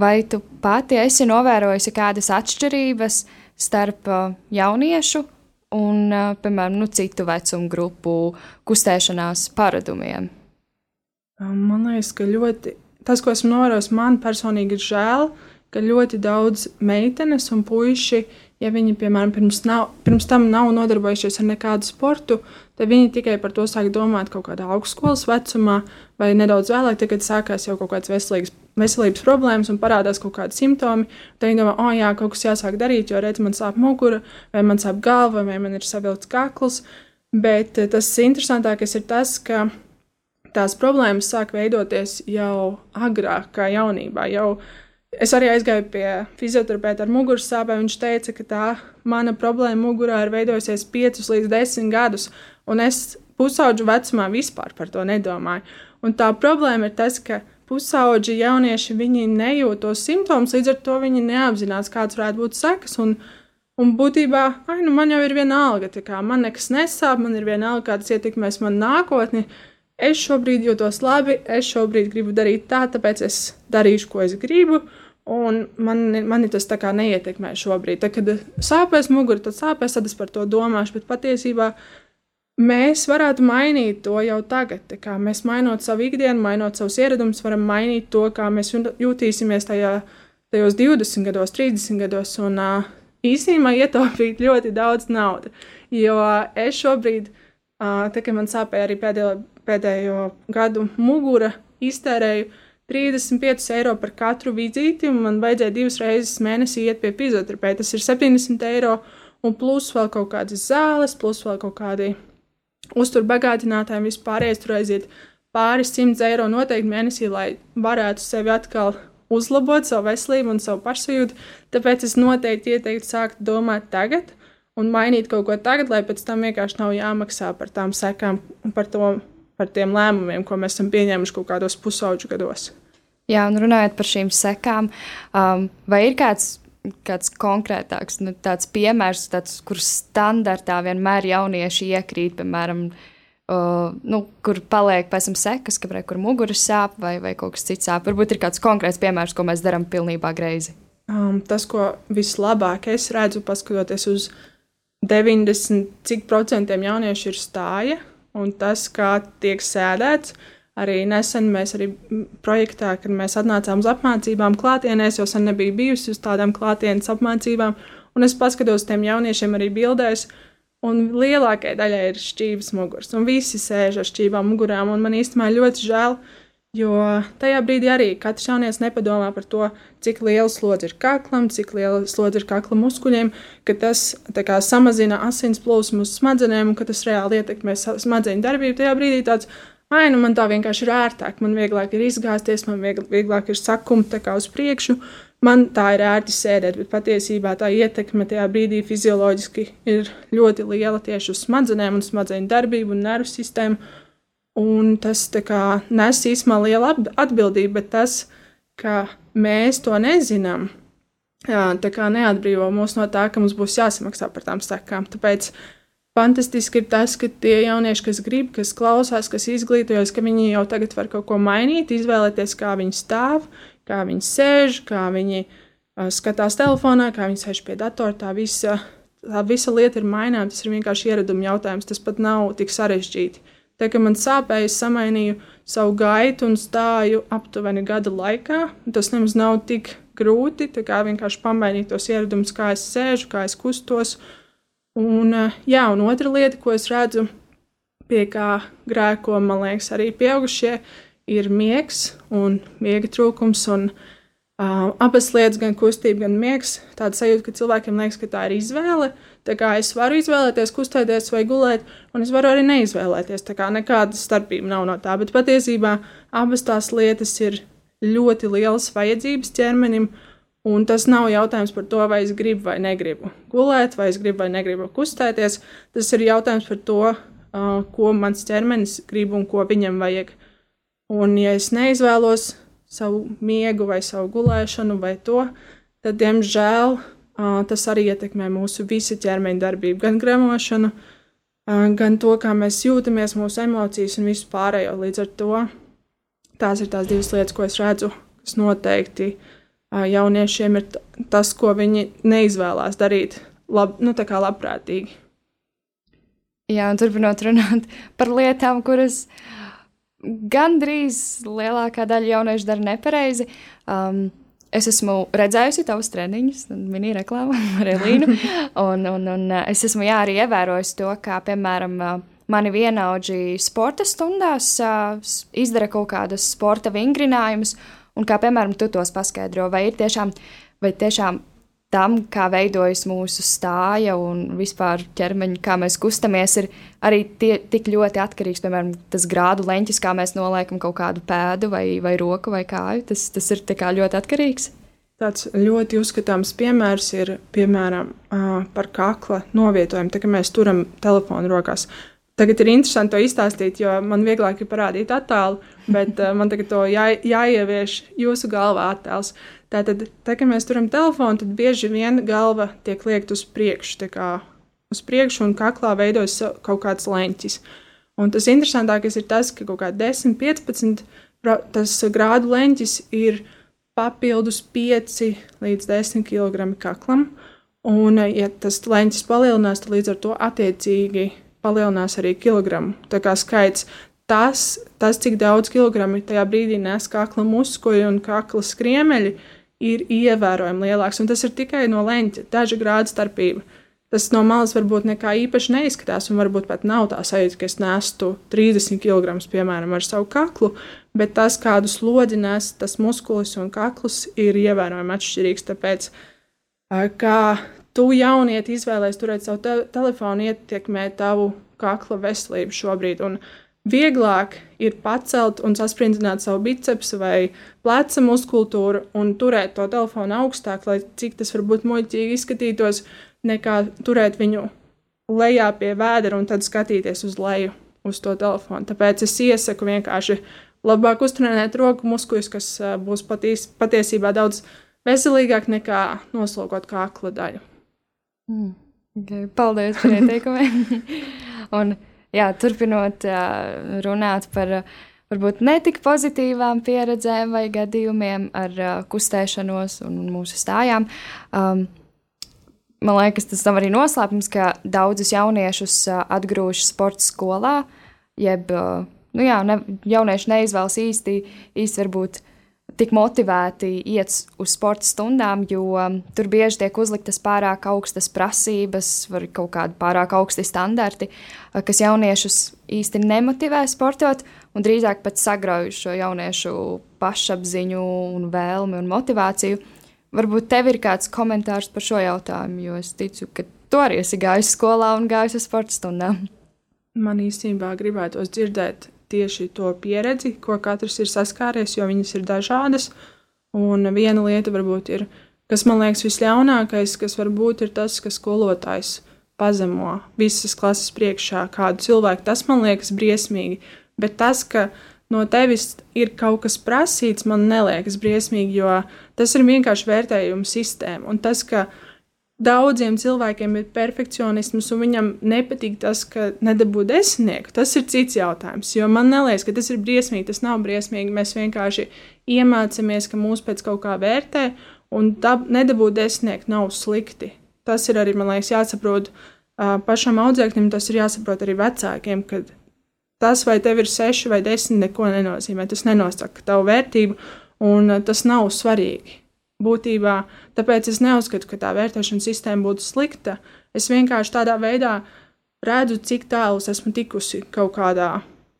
Vai tu pati esi novērojusi kādas atšķirības starp uh, jauniešu un, uh, piemēram, nu, citu vecumu grupu kustēšanās paradumiem? Man liekas, ka ļoti tas, ko esmu novērojis, man personīgi ir žēl, ka ļoti daudz meitenes un puiši ja viņi, piemēram, pirms, nav, pirms tam nav nodarbojušies ar nekādu sportu, tad viņi tikai par to sāk domāt kaut kādā augstskolas vecumā vai nedaudz vēlāk, tad, kad sākās jau kaut kādas veselīgas, veselības problēmas un parādās kaut kādi simptomi. Tad viņi domā, oh, jā, kaut kas jāsāk darīt, jo redz, man sāp mugura, vai man sāp galva, vai man ir savilkts kakls. Bet eh, tas interesantākais ir tas, ka tās problēmas sāk veidoties jau agrāk, kā jaunībā. Jau Es arī aizgāju pie fizioterapeita ar muguras sāpēm. Viņš teica, ka tā mana problēma mugurā ir veidojusies 5 līdz 10 gadus, un es pusauģu vecumā vispār par to nedomāju. Un tā problēma ir tas, ka pusauģi jaunieši nejūt tos simptomus, līdz ar to viņi neapzinās, kāds varētu būt sekas. Un, un būtībā, ai, nu man jau ir viena alga, kā man nekas nesāp, man ir viena alga, kādas ietekmēs man nākotni. Es šobrīd jūtos labi, es šobrīd gribu darīt tā, tāpēc es darīšu, ko es gribu. Uh, Un man, mani tas tā kā neietekmē šobrīd. Tad, kad sāpēs mugura, tad sāpēs, tad es par to domāšu. Bet patiesībā mēs varētu mainīt to jau tagad. Kā mēs mainot savu ikdienu, mainot savus ieradumus, varam mainīt to, kā mēs jutīsimies tajā, tajos 20 gados, 30 gados. Un īsnībā ietaupīt ļoti daudz naudas. Jo es šobrīd, tā kā man sāpēja arī pēdējo, pēdējo gadu mugura, iztērēju 35 eiro par katru vizīti, un man vajadzēja divas reizes mēnesī iet pie fizioterapeita. Tas ir 70 eiro, un plus vēl kaut kādas zāles, plus vēl kaut kādi uzturbagātinātāji, vispārējais tur aiziet pāris simts eiro noteikti mēnesī, lai varētu sevi atkal uzlabot savu veselību un savu pašsajūtu. Tāpēc es noteikti ieteiktu sākt domāt tagad un mainīt kaut ko tagad, lai pēc tam vienkārši nav jāmaksā par tām sekām un par, to, par tiem lēmumiem, ko mēs esam pieņēmuši kaut kādos pusauģu gados. Jā, un runājot par šīm sekām, um, vai ir kāds, kāds konkrētāks nu, piemērs, tāds, kur standartā vienmēr jaunieši iekrīt, piemēram, uh, nu, kur paliek pēc tam sekas, ka, kur muguras sāp vai, vai kaut kas cits sāp? Varbūt ir kāds konkrēts piemērs, ko mēs darām pilnībā greizi. Um, tas, ko vislabāk es redzu, paskatoties uz 90 cik procentiem jauniešu ir stāja, un tas, kā tiek sēdēts, uh, Arī nesen mēs arī projektā, kad mēs atnācām uz apmācībām klātienēs, jo sen nebija bijusi uz tādām klātienes apmācībām, un es paskatos tiem jauniešiem arī bildēs, un lielākajai daļai ir šķības muguras, un visi sēž ar šķībām mugurām, un man īstenībā ļoti žēl, jo tajā brīdī arī katrs jaunietis nepadomā par to, cik liela slodze ir kaklam, cik liela slodze ir kakla muskuļiem, ka tas kā, samazina asins plūsmu uz smadzenēm, un ka tas reāli ietekmē smadzeņu darbību. Tajā brīdī tāds Ai, nu man tā vienkārši ir ērtāk, man vieglāk ir izgāzties, man vieglāk ir sakumt uz priekšu, man tā ir ērti sēdēt, bet patiesībā tā ietekme tajā brīdī fizioloģiski ir ļoti liela tieši uz smadzenēm un smadzeņu darbību un nervu sistēmu. Un tas kā, nes īstenībā liela atbildība, bet tas, ka mēs to nezinām, jā, neatbrīvo mūs no tā, ka mums būs jāsamaksā par tām sekām. Tāpēc Fantastiski ir tas, ka tie jaunieši, kas grib, kas klausās, kas izglītojas, ka viņi jau tagad var kaut ko mainīt, izvēlēties, kā viņi stāv, kā viņi sēž, kā viņi skatās telefonā, kā viņi sēž pie datora. Tā visa, tā visa lieta ir maināma. Tas ir vienkārši ieraduma jautājums. Tas pat nav tik sarežģīti. Tā kā man sāpēja, es samainīju savu gaitu un stāju aptuveni gada laikā. Tas nemaz nav tik grūti, tā kā vienkārši pamainīt tos ieradumus, kā es sēžu, kā es kustos. Un, eh, jā, un otra lieta, ko es redzu, pie kā grēko, man liekas, arī pieaugušie, ir miegs un miega trūkums. Un, uh, abas lietas, gan kustība, gan miegs, tāda sajūta, ka cilvēkiem liekas, ka tā ir izvēle. Tā kā es varu izvēlēties, kustēties vai gulēt, un es varu arī neizvēlēties. Tā kā nekāda starpība nav no tā. Bet patiesībā abas tās lietas ir ļoti lielas vajadzības ķermenim. Un tas nav jautājums par to, vai es gribu vai negribu gulēt, vai es gribu vai negribu kustēties. Tas ir jautājums par to, uh, ko mans ķermenis grib un ko viņam vajag. Un, ja es neizvēlos savu miegu, vai savu gulēšanu, vai to, tad, diemžēl, tas arī ietekmē mūsu visu ķermeņa darbību, gan gremošanu, gan to, kā mēs jūtamies, mūsu emocijas un visu pārējo. Līdz ar to tās ir tās divas lietas, ko es redzu, kas noteikti jauniešiem ir tas, ko viņi neizvēlās darīt lab, nu, labprātīgi. Jā, un turpinot runāt par lietām, kuras gandrīz lielākā daļa jauniešu dara nepareizi. Um, es esmu redzējusi tavus treniņus, mini reklāmu ar Elīnu, un, un, un es esmu jā, arī ievērojusi to, kā, piemēram, mani vienaudži sporta stundās uh, izdara kaut kādas sporta vingrinājumus, un kā piemēram tu tos paskaidro, vai ir tiešām, vai tiešām tam, kā veidojas mūsu stāja un vispār ķermeņa, kā mēs kustamies, ir arī tie, tik ļoti atkarīgs, piemēram, tas grādu leņķis, kā mēs noliekam kaut kādu pēdu vai, vai roku vai kāju. Tas, tas ir ļoti atkarīgs. Tāds ļoti uzskatāms piemērs ir piemēram par kakla novietojumu. Tā kā mēs turam telefonu rokās, Tagad ir interesanti to izstāstīt, jo man vieglāk ir parādīt attēlu, bet man tagad to jā, jāievieš jūsu galvā attēls. Tātad, tā, kad mēs turam telefonu, tad bieži vien galva tiek liekt uz priekšu, kā uz priekšu un kaklā veidojas kaut kāds leņķis. Un tas interesantākais ir tas, ka kaut kā 10, 15 tas grādu leņķis ir papildus 5 līdz 10 kg kaklam. Un, ja tas leņķis palielinās, tad līdz ar to attiecīgi palielinās arī kilogramu. Tā kā skaits tas, tas cik daudz kilogramu tajā brīdī nes kakla muskuļi un kakla skriemeļi, ir ievērojami lielāks. Un tas ir tikai no leņķa, daža grāda starpība. Tas no malas varbūt nekā īpaši neizskatās, un varbūt pat nav tā sajūta, ka es nestu 30 kg, piemēram, ar savu kaklu, bet tas, kādu slodzi nes tas muskulis un kakls, ir ievērojami atšķirīgs. Tāpēc, kā tu jaunieti izvēlējies turēt savu te telefonu, ietekmē tavu kakla veselību šobrīd. Un vieglāk ir pacelt un sasprindzināt savu bicepsu vai pleca muskultūru un turēt to telefonu augstāk, lai cik tas varbūt muļķīgi izskatītos, nekā turēt viņu lejā pie vēdera un tad skatīties uz leju uz to telefonu. Tāpēc es iesaku vienkārši labāk uztrenēt roku muskuļus, kas būs patīs, patiesībā daudz veselīgāk nekā noslogot kakla daļu. Mm. Okay, paldies par ieteikumiem. un, jā, turpinot runāt par varbūt netik pozitīvām pieredzēm vai gadījumiem ar kustēšanos un mūsu stājām. Um, man liekas, tas nav arī noslēpums, ka daudzus jauniešus atgrūž sporta skolā, jeb nu jā, ne, jaunieši neizvēlas īsti, īsti varbūt tik motivēti iet uz sporta stundām, jo um, tur bieži tiek uzliktas pārāk augstas prasības, vai kaut kādi pārāk augsti standarti, uh, kas jauniešus īsti nemotivē sportot, un drīzāk pat sagrauj šo jauniešu pašapziņu, un vēlmi un motivāciju. Varbūt tev ir kāds komentārs par šo jautājumu, jo es ticu, ka tu arī esi gājis skolā un gājis uz sporta stundām. Man īstenībā gribētos dzirdēt tieši to pieredzi, ko katrs ir saskāries, jo viņas ir dažādas. Un viena lieta varbūt ir, kas man liekas visļaunākais, kas varbūt ir tas, ka skolotājs pazemo visas klases priekšā kādu cilvēku. Tas man liekas briesmīgi, bet tas, ka no tevis ir kaut kas prasīts, man neliekas briesmīgi, jo tas ir vienkārši vērtējuma sistēma. Un tas, ka daudziem cilvēkiem ir perfekcionisms, un viņam nepatīk tas, ka nedabū desmitnieku. Tas ir cits jautājums. Jo man liekas, ka tas ir briesmīgi. Tas nav briesmīgi. Mēs vienkārši iemācāmies, ka mūs pēc kaut kā vērtē, un dab, nedabūt desmitnieku nav slikti. Tas ir arī, man liekas, jāsaprot uh, pašam audzēknim, tas ir jāsaprot arī vecākiem, kad tas, vai tev ir seši vai desmit, neko nenozīmē. Tas nenosaka tavu vērtību, un tas nav svarīgi. Būtībā, tāpēc es neuzskatu, ka tā vērtēšanas sistēma būtu slikta. Es vienkārši tādā veidā redzu, cik tālu es esmu tikusi kaut kādā.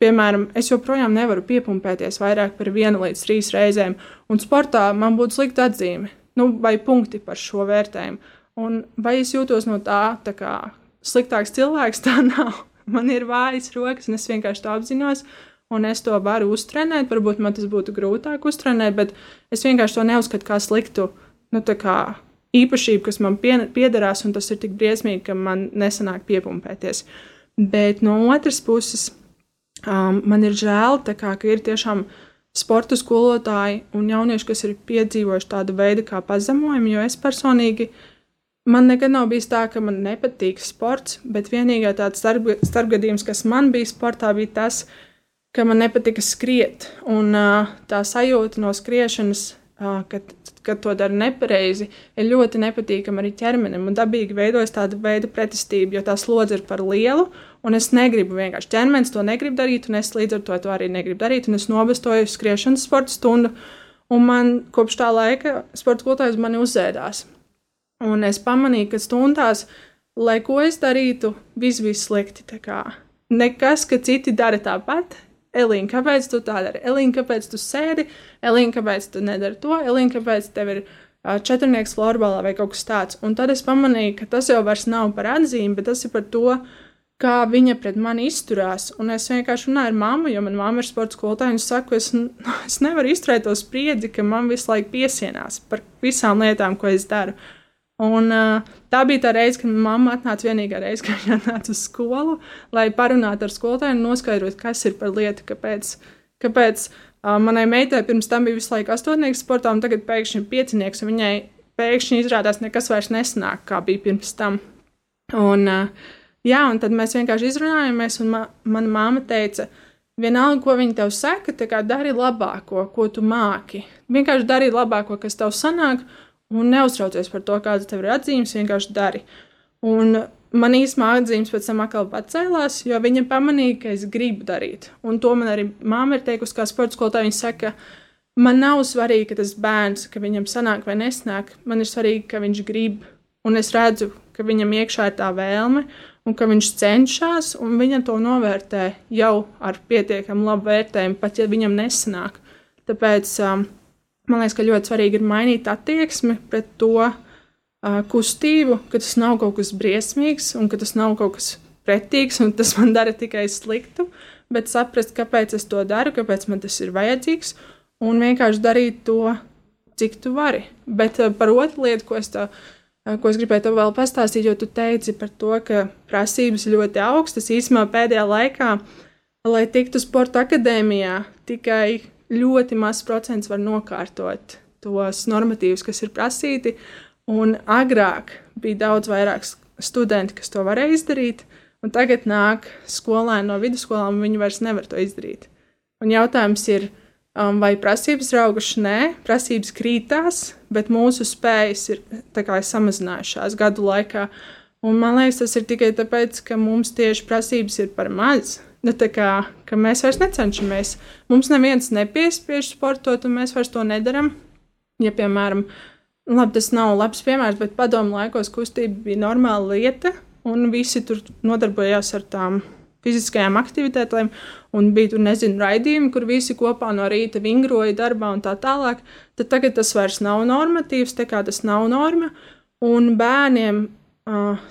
Piemēram, es joprojām nevaru piepumpēties vairāk par vienu līdz trīs reizēm, un sportā man būtu slikta atzīme, nu, vai punkti par šo vērtējumu. Un vai es jūtos no tā, tā kā sliktāks cilvēks, tā nav. Man ir vājas rokas, un es vienkārši to apzinos un es to varu uztrenēt. Varbūt man tas būtu grūtāk uztrenēt, bet es vienkārši to neuzskatu kā sliktu nu, kā īpašību, kas man pie, piederās, un tas ir tik briesmīgi, ka man nesanāk piepumpēties. Bet no otras puses, um, man ir žēl, kā, ka ir tiešām sporta skolotāji un jaunieši, kas ir piedzīvojuši tādu veidu kā pazemojumu, jo es personīgi. Man nekad nav bijis tā, ka man nepatīk sports, bet vienīgā tāds starp, starpgadījums, kas man bija sportā, bija tas, ka ka man nepatika skriet. Un tā sajūta no skriešanas, kad, kad to dara nepareizi, ir ļoti nepatīkama arī ķermenim. Un dabīgi veidojas tāda veida pretestība, jo tā slodze ir par lielu. Un es negribu vienkārši ķermenis to negrib darīt, un es līdz ar to, to arī negribu darīt. Un es nobestoju skriešanas sporta stundu, un man kopš tā laika sporta skolotājs mani uzzēdās. Un es pamanīju, ka stundās, lai ko es darītu, viss bija slikti. Nekas, ka citi dara tāpat, Elīna, kāpēc tu tā dari? Elīna, kāpēc tu sēdi? Elīna, kāpēc tu nedari to? Elīna, kāpēc tev ir uh, četrnieks florbolā vai kaut kas tāds? Un tad es pamanīju, ka tas jau vairs nav par atzīmi, bet tas ir par to, kā viņa pret mani izturās. Un es vienkārši runāju ar mammu, jo manā mamma ir sports skolotāja, es saku, es, es nevaru izturēt to spriedzi, ka man visu laiku piesienās par visām lietām, ko es daru. Un, tā bija tā reize, kad mamma atnāca vienīgā reize, kad viņa atnāca uz skolu, lai parunātu ar skolotāju un noskaidrotu, kas ir par lietu, kāpēc, kāpēc manai meitai pirms tam bija visu laiku astotnieks sportā, un tagad pēkšņi ir piecinieks, un viņai pēkšņi izrādās nekas vairs nesanāk, kā bija pirms tam. Un, jā, un tad mēs vienkārši izrunājāmies, un ma mana mamma teica, vienalga, ko viņa tev saka, dari labāko, ko tu māki. Vienkārši dari labāko, kas tev sanāk, Un neuztraucies par to, kādas tev ir atzīmes, vienkārši dari. Un man īstenībā atzīmes pēc tam atkal pacēlās, jo viņa pamanīja, ka es gribu darīt. Un to man arī māma ir teikusi, kā sporta skolotāja. Viņa saka, man nav svarīgi, ka tas bērns, ka viņam sanāk vai nesnāk. Man ir svarīgi, ka viņš grib. Un es redzu, ka viņam iekšā ir tā vēlme, un ka viņš cenšas, un viņa to novērtē jau ar pietiekami labu vērtējumu, pat ja viņam nesanāk. Tāpēc um, man liekas, ka ļoti svarīgi ir mainīt attieksmi pret to uh, kustību, ka tas nav kaut kas briesmīgs un ka tas nav kaut kas pretīgs un tas man dara tikai sliktu, bet saprast, kāpēc es to daru, kāpēc man tas ir vajadzīgs un vienkārši darīt to, cik tu vari. Bet uh, par otru lietu, ko es tev. Ko es gribēju tev vēl pastāstīt, jo tu teici par to, ka prasības ļoti augstas. Īsumā pēdējā laikā, lai tiktu sporta akadēmijā, tikai ļoti mazs procents var nokārtot tos normatīvus, kas ir prasīti. Un agrāk bija daudz vairāk studenti, kas to varēja izdarīt, un tagad nāk skolēni no vidusskolām, un viņi vairs nevar to izdarīt. Un jautājums ir, um, vai prasības ir augušas? Nē, prasības krītās, bet mūsu spējas ir kā, samazinājušās gadu laikā. Un man liekas, tas ir tikai tāpēc, ka mums tieši prasības ir par maz. Nu, kā, ka mēs vairs necenšamies. Mums neviens nepiespiež sportot, un mēs vairs to nedaram. Ja, piemēram, labi, tas nav labs piemērs, bet padomu laikos kustība bija normāla lieta, un visi tur nodarbojās ar tām fiziskajām aktivitātēm, un bija tur, nezinu, raidījumi, kur visi kopā no rīta vingroja darbā un tā tālāk. Tad tagad tas vairs nav normatīvs, tā kā tas nav norma, un bērniem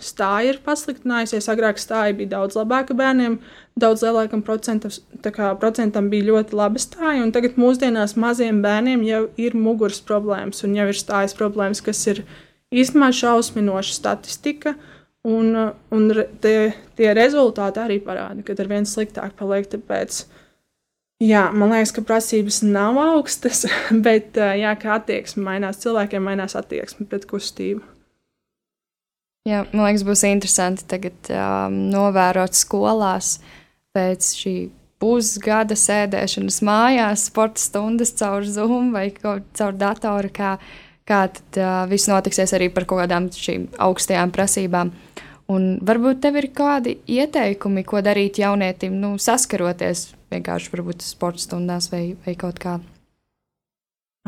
stāja ir pasliktinājusies. Agrāk stāja bija daudz labāka bērniem, daudz lielākam procentam bija ļoti laba stāja, tagad mūsdienās maziem bērniem jau ir muguras problēmas un jau ir stājas problēmas, kas ir īstenībā šausminoša statistika. Un, un tie, tie rezultāti arī parāda, ka ar vien sliktāk paliek. Tāpēc, jā, man liekas, ka prasības nav augstas, bet jā, kā attieksme mainās, cilvēkiem mainās attieksme pret kustību. Jā, man liekas, būs interesanti tagad um, novērot skolās pēc šī pusgada sēdēšanas mājās, sporta stundas caur Zoom vai caur datoru, kā, kā tad uh, viss notiksies arī par kaut kādām šīm augstajām prasībām. Un varbūt tev ir kādi ieteikumi, ko darīt jaunietim, nu, saskaroties vienkārši varbūt sporta stundās vai, vai kaut kā.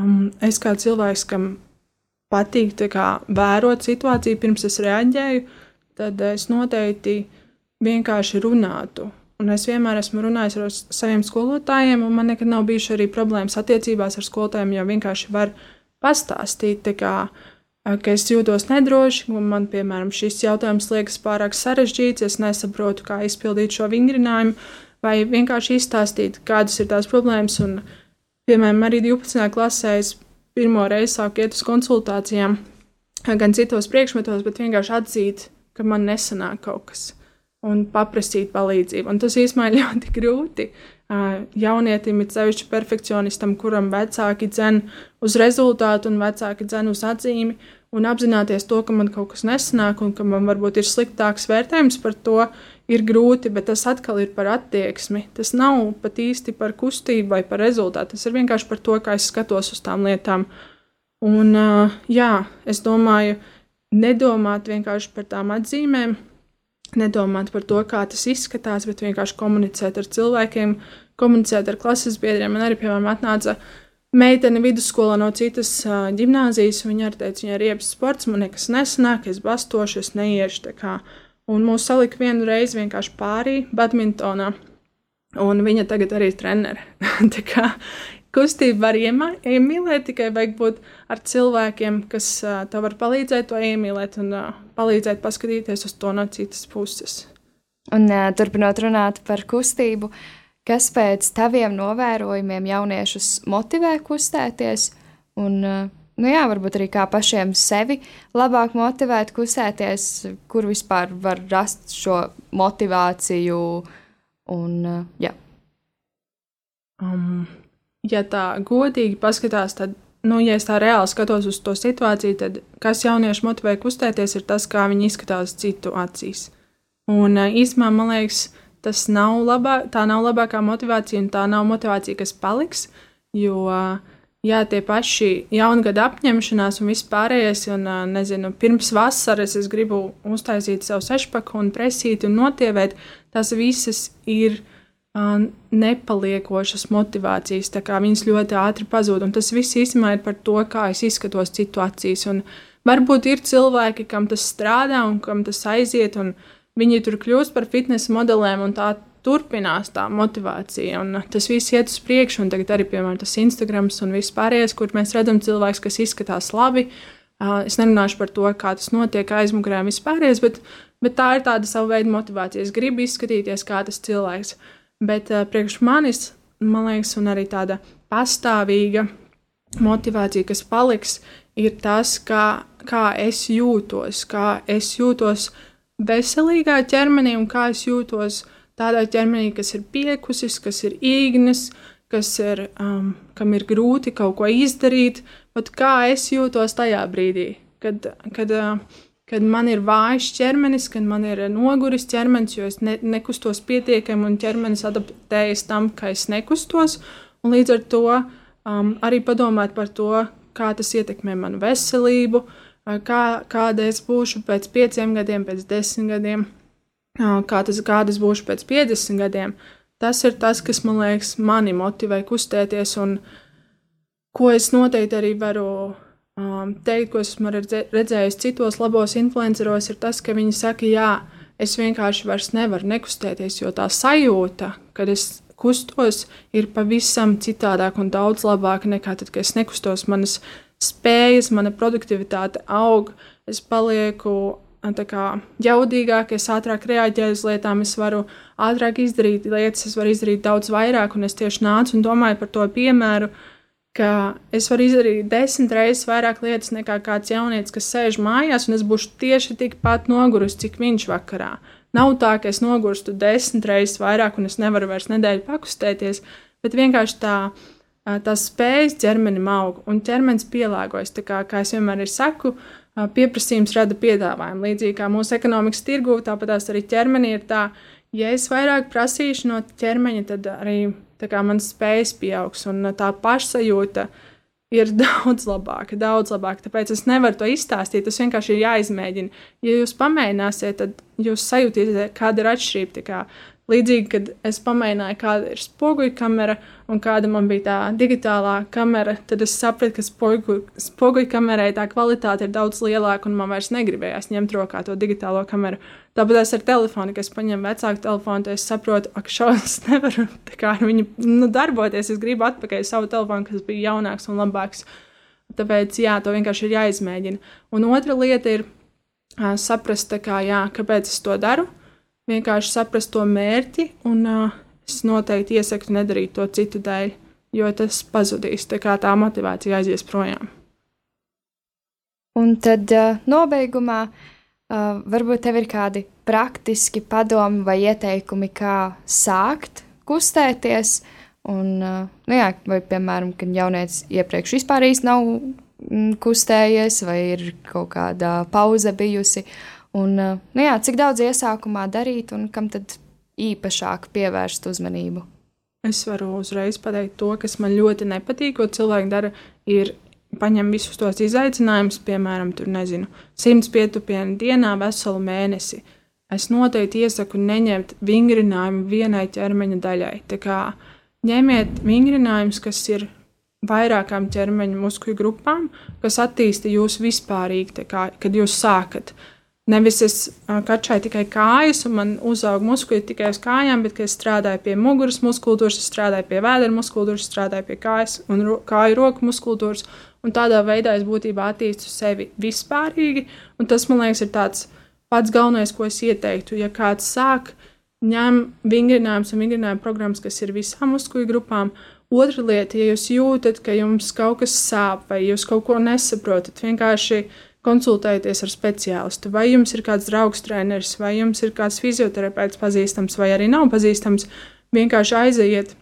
Um, es kā cilvēks, kam patīk kā, vērot situāciju pirms es reaģēju, tad es noteikti vienkārši runātu. Un es vienmēr esmu runājis ar saviem skolotājiem, un man nekad nav bijušas arī problēmas attiecībās ar skolotājiem, jo vienkārši var pastāstīt, kā, ka es jūtos nedroši, un man, piemēram, šis jautājums liekas pārāk sarežģīts, es nesaprotu, kā izpildīt šo vingrinājumu, vai vienkārši izstāstīt, kādas ir tās problēmas. Un, piemēram, arī 12. klasē es pirmo reizi sāku iet uz konsultācijām, gan citos priekšmetos, bet vienkārši atzīt, ka man nesanāk kaut kas un paprasīt palīdzību. Un tas īstenībā ļoti grūti. Jaunietim ir sevišķi perfekcionistam, kuram vecāki dzen uz rezultātu un vecāki dzen uz atzīmi, un apzināties to, ka man kaut kas nesanāk un ka man varbūt ir sliktāks vērtējums par to, ir grūti, bet tas atkal ir par attieksmi. Tas nav pat īsti par kustību vai par rezultātu. Tas ir vienkārši par to, kā es skatos uz tām lietām. Un, jā, es domāju, nedomāt vienkārši par tām atzīmēm, nedomāt par to, kā tas izskatās, bet vienkārši komunicēt ar cilvēkiem, komunicēt ar klases biedriem. Man arī, piemēram, atnāca meitene vidusskolā no citas uh, gimnāzijas. Viņa arī teica, viņa ir riebs sports, man nekas nesanāk, es bastošu, es neiešu. Un mūs salika vienu reizi vienkārši pārī badmintonā. Un viņa tagad arī ir trenere. kustību var iemīlēt, tikai vajag būt ar cilvēkiem, kas uh, tev var palīdzēt to iemīlēt un uh, palīdzēt paskatīties uz to no citas puses. Un uh, turpinot runāt par kustību, kas pēc taviem novērojumiem jauniešus motivē kustēties un uh, nu jā, varbūt arī kā pašiem sevi labāk motivēt, kustēties, kur vispār var rast šo motivāciju. Un, uh, jā. um, ja tā godīgi paskatās, tad, nu, ja es tā reāli skatos uz to situāciju, tad kas jauniešu motivē kustēties, ir tas, kā viņi izskatās citu acīs. Un eh, īsumā man liekas, tas nav labā, tā nav labākā motivācija, un tā nav motivācija, kas paliks. Jo jā, tie paši jaungada apņemšanās un viss pārējais, un nezinu, pirms vasaras es gribu uztaisīt savu sešpaku un presīti un notievēt, tas visas ir nepaliekošas motivācijas. Viņas ļoti ātri pazūd. Un tas viss īstenībā ir par to, kā es izskatos citu acīs. Un varbūt ir cilvēki, kam tas strādā un kam tas aiziet, viņi tur kļūst par fitnesa modeliem, un tā turpinās tā motivācija. Un tas viss iet uz priekšu, un tagad arī, piemēram, tas Instagram un viss pārējais, kur mēs redzam cilvēkus, kas izskatās labi. Es nerunāšu par to, kā tas notiek aizmugurē un vispārējais, bet, bet tā ir tāda sava veida motivācija. Es gribu izskatīties kā tas cilvēks. Bet uh, priekš manis, man liekas, un arī tāda pastāvīga motivācija, kas paliks, ir tas, kā, kā es jūtos, kā es jūtos veselīgā ķermenī un kā es jūtos tādā ķermenī, kas ir piekusis, kas ir īgnis, kas ir, um, kam ir grūti kaut ko izdarīt, bet kā es jūtos tajā brīdī, kad, kad uh, kad man ir vājš ķermenis, kad man ir noguris ķermenis, jo es ne, nekustos pietiekami un ķermenis adaptējas tam, ka es nekustos. Un līdz ar to um, arī padomāt par to, kā tas ietekmē manu veselību, kā, kāda es būšu pēc pieciem gadiem, pēc desmit gadiem, kā tas, kāda es būšu pēc piecdesmit gadiem. Tas ir tas, kas man liekas, mani motivē kustēties, un ko es noteikti arī varu um, teikt, ko esmu redzējis citos labos influenceros, ir tas, ka viņi saka, jā, es vienkārši vairs nevaru nekustēties, jo tā sajūta, kad es kustos, ir pavisam citādāk un daudz labāk nekā tad, kad es nekustos. Manas spējas, mana produktivitāte aug, es palieku kā, jaudīgāk, es ātrāk reaģēju uz lietām, es varu ātrāk izdarīt lietas, es varu izdarīt daudz vairāk, un es tieši nācu un domāju par to piemēru, uh, ka es varu izdarīt desmit reizes vairāk lietas nekā kāds jaunietis, kas sēž mājās, un es būšu tieši tikpat nogurusi, cik viņš vakarā. Nav tā, ka es nogurstu desmit reizes vairāk, un es nevaru vairs nedēļu pakustēties, bet vienkārši tā, tā spējas ķermenim aug, un ķermenis pielāgojas. Tā kā, kā es vienmēr saku, pieprasījums rada piedāvājumu. Līdzīgi kā mūsu ekonomikas tirgū, tāpat arī ķermenī ir tā, ja es vairāk prasīšu no ķermeņa, tad arī manas spējas pieaugs. Un tā pašsajūta ir daudz labāka, daudz labāka. Tāpēc es nevaru to izstāstīt. Tas vienkārši ir jāizmēģina. Ja jūs pamēģināsiet, tad jūs sajūtīsiet, kāda ir atšķirība. Līdzīgi, kad es pamēģināju, kāda ir spoguļu kamera un kāda man bija tā digitālā kamera, tad es sapratu, ka spoguļu, spoguļu kamerai tā kvalitāte ir daudz lielāka un man vairs negribējās ņemt rokā to digitālo kameru. Tāpat es ar telefonu, kad es paņemu vecāku telefonu, es saprotu, ka šausmas nevaru ar viņu nu, darboties. Es gribu atpakaļ savu telefonu, kas bija jaunāks un labāks. Tāpēc, jā, to vienkārši ir jāizmēģina. Un otra lieta ir uh, saprast, kā, jā, kāpēc es to daru vienkārši saprast to mērķi, un uh, es noteikti iesaku nedarīt to citu dēļ, jo tas pazudīs, tā kā tā motivācija aizies projām. Un tad uh, nobeigumā uh, varbūt tev ir kādi praktiski padomi vai ieteikumi, kā sākt kustēties. Un, uh, nu jā, vai, piemēram, kad jaunietis iepriekš vispār īsti nav kustējies, vai ir kaut kāda pauze bijusi, Un, eh, nu jā, cik daudz iesākumā darīt un kam tad īpašāk pievērst uzmanību? Es varu uzreiz pateikt to, kas man ļoti nepatīk, ko cilvēki dara, ir paņem visus tos izaicinājumus, piemēram, tur nezinu, simts pietupienu dienā veselu mēnesi. Es noteikti iesaku neņemt vingrinājumu vienai ķermeņa daļai. Tā kā ņemiet vingrinājumus, kas ir vairākām ķermeņa muskuļu grupām, kas attīsta jūs vispārīgi, kā, kad jūs sākat. Uh, Nevis es kačāju tikai kājas, un man uzauga muskuļi tikai uz kājām, bet es strādāju pie muguras muskultūras, strādāju pie vēdera muskultūras, strādāju pie kājas un ro kāju roku muskultūras. Un tādā veidā es būtībā attīstu sevi vispārīgi. Tas, man liekas, ir tāds pats galvenais, ko es ieteiktu. Ja kāds sāk ņem vingrinājumus un vingrinājumu programmas, kas ir visām muskuļu grupām, otra lieta, ja jūs jūtat, ka jums kaut kas sāp vai jūs kaut ko nesaprotat, vienkārši konsultējieties ar speciālistu. Vai jums ir kāds draugs treneris, vai jums ir kāds fizioterapeits pazīstams, vai arī nav pazīstams. Vienkārši aiziet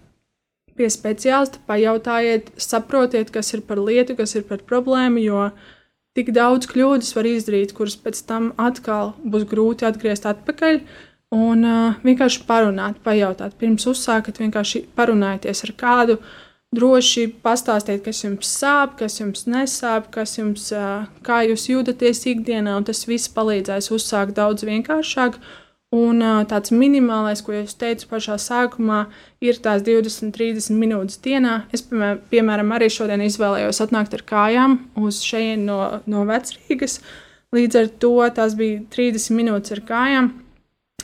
pie speciālista, pajautājiet, saprotiet, kas ir par lietu, kas ir par problēmu, jo tik daudz kļūdas var izdarīt, kuras pēc tam atkal būs grūti atgriezt atpakaļ. Un uh, vienkārši parunāt, pajautāt, pirms uzsākat, vienkārši parunājieties ar kādu, uh, droši pastāstiet, kas jums sāp, kas jums nesāp, kas jums, kā jūs jūtaties ikdienā, un tas viss palīdzēs uzsākt daudz vienkāršāk. Un tāds minimālais, ko es teicu pašā sākumā, ir tās 20, 30 minūtes dienā. Es, piemēram, arī šodien izvēlējos atnākt ar kājām uz šejienu no, no vecrīgas. Līdz ar to tās bija 30 minūtes ar kājām,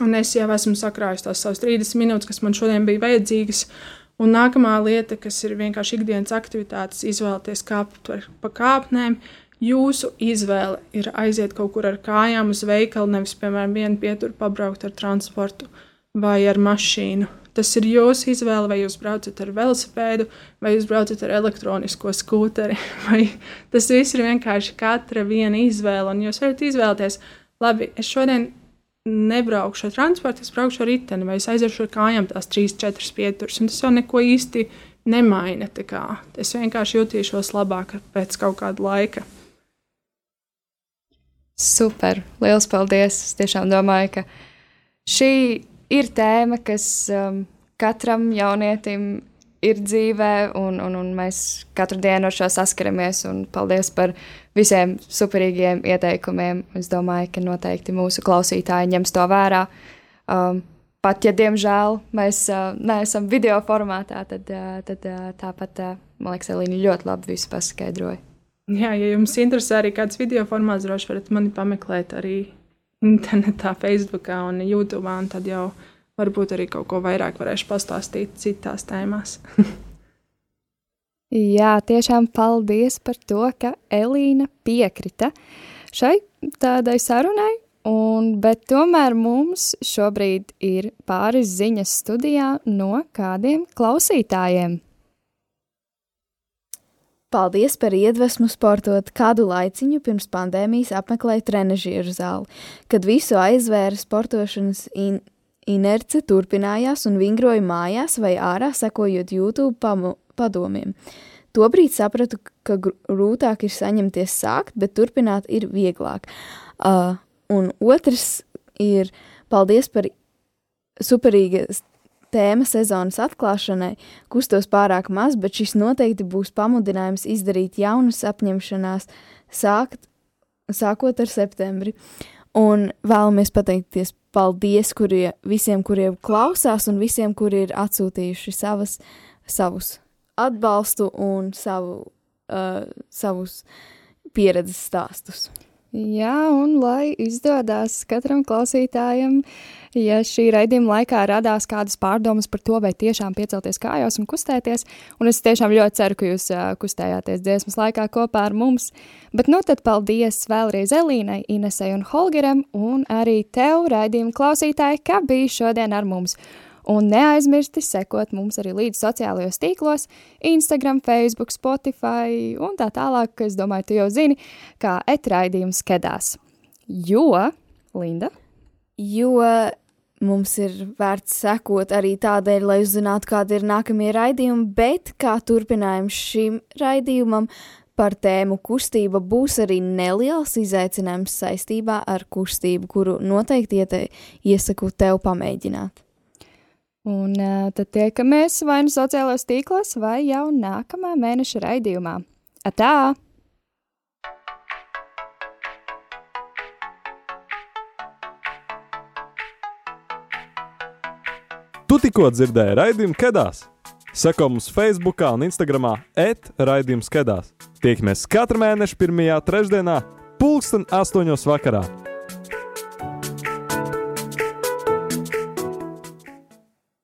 un es jau esmu sakrājis tās savas 30 minūtes, kas man šodien bija vajadzīgas. Uh, Un nākamā lieta, kas ir vienkārši ikdienas aktivitātes, izvēlēties kāpt pa kāpnēm. Jūsu izvēle ir aiziet kaut kur ar kājām uz veikalu, nevis, piemēram, vienu pieturu pabraukt ar transportu vai ar mašīnu. Tas ir jūsu izvēle, vai jūs braucat ar velosipēdu, vai jūs braucat ar elektronisko skūteri. Tas viss ir vienkārši katra viena izvēle, un jūs varat izvēlēties, labi, es šodien nebraukšu ar transportu, es braukšu ar riteni vai es aiziešu ar kājām tās 3, 4 pieturas. Tas jau neko īsti nemaina. Es vienkārši jutīšos labāk pēc kaut kāda laika. Super! Lielas paldies! Es tiešām domāju, ka šī ir tēma, kas um, katram jaunietim ir dzīvē, un, un, un mēs katru dienu ar šo saskaramies. Paldies par visiem superīgiem ieteikumiem. Es domāju, ka noteikti mūsu klausītāji ņems to vērā. Um, pat ja, diemžēl, mēs uh, neesam video formātā, tad, uh, tad uh, tāpat, uh, man liekas, Elīna ļoti labi visu paskaidroja. Jā, ja jums interesē arī kāds video formāts, droši varat mani pameklēt arī internetā, Facebookā un YouTube, un tad jau varbūt arī kaut ko vairāk varēšu pastāstīt citās tēmās. Jā, tiešām paldies par to, ka Elīna piekrita šai tādai sarunai, un, bet tomēr mums šobrīd ir pāris ziņas studijā no kādiem klausītājiem. Paldies par iedvesmu sportot. Kādu laiciņu pirms pandēmijas apmeklēju trenižieru zāli, kad visu aizvēra sportošanas in Inerce turpinājās un vingroja mājās vai ārā, sekojot YouTube padomiem. Tobrīd sapratu, ka grūtāk ir saņemties sākt, bet turpināt ir vieglāk. Uh, un otrs ir paldies par superīgas tēma sezonas atklāšanai kustos pārāk maz, bet šis noteikti būs pamudinājums izdarīt jaunas apņemšanās, sākt, sākot ar septembri. Un vēlamies pateikties paldies kurie, visiem, kuriem klausās, un visiem, kuri ir atsūtījuši savas, savus atbalstu un savu, uh, savus pieredzes stāstus. Jā, un lai izdodas katram klausītājam, ja šī raidījuma laikā radās kādas pārdomas par to, vai tiešām piecelties kājās un kustēties, un es tiešām ļoti ceru, ka jūs kustējāties dziesmas laikā kopā ar mums. Bet nu tad paldies vēlreiz Elīnai, Inesai un Holgeram, un arī tev, raidījuma klausītāji, ka biji šodien ar mums. Un neaizmirsti sekot mums arī līdz sociālajos tīklos, Instagram, Facebook, Spotify un tā tālāk, ka es domāju, tu jau zini, kā etraidījums kedās. Jo, Linda? Jo mums ir vērts sekot arī tādēļ, lai uzzinātu, kādi ir nākamie raidījumi, bet kā turpinājums šim raidījumam par tēmu kustība būs arī neliels izaicinājums saistībā ar kustību, kuru noteikti iesaku tev pamēģināt. Un uh, tad tiekamies vai nu sociālajos tīklos, vai jau nākamā mēneša raidījumā. Atā! Tu tikko dzirdēji raidījumu Kedās. Seko mums Facebook un Instagram etraidījums Kedās. Tiekamies katru mēnešu pirmajā trešdienā, pulksten astoņos vakarā.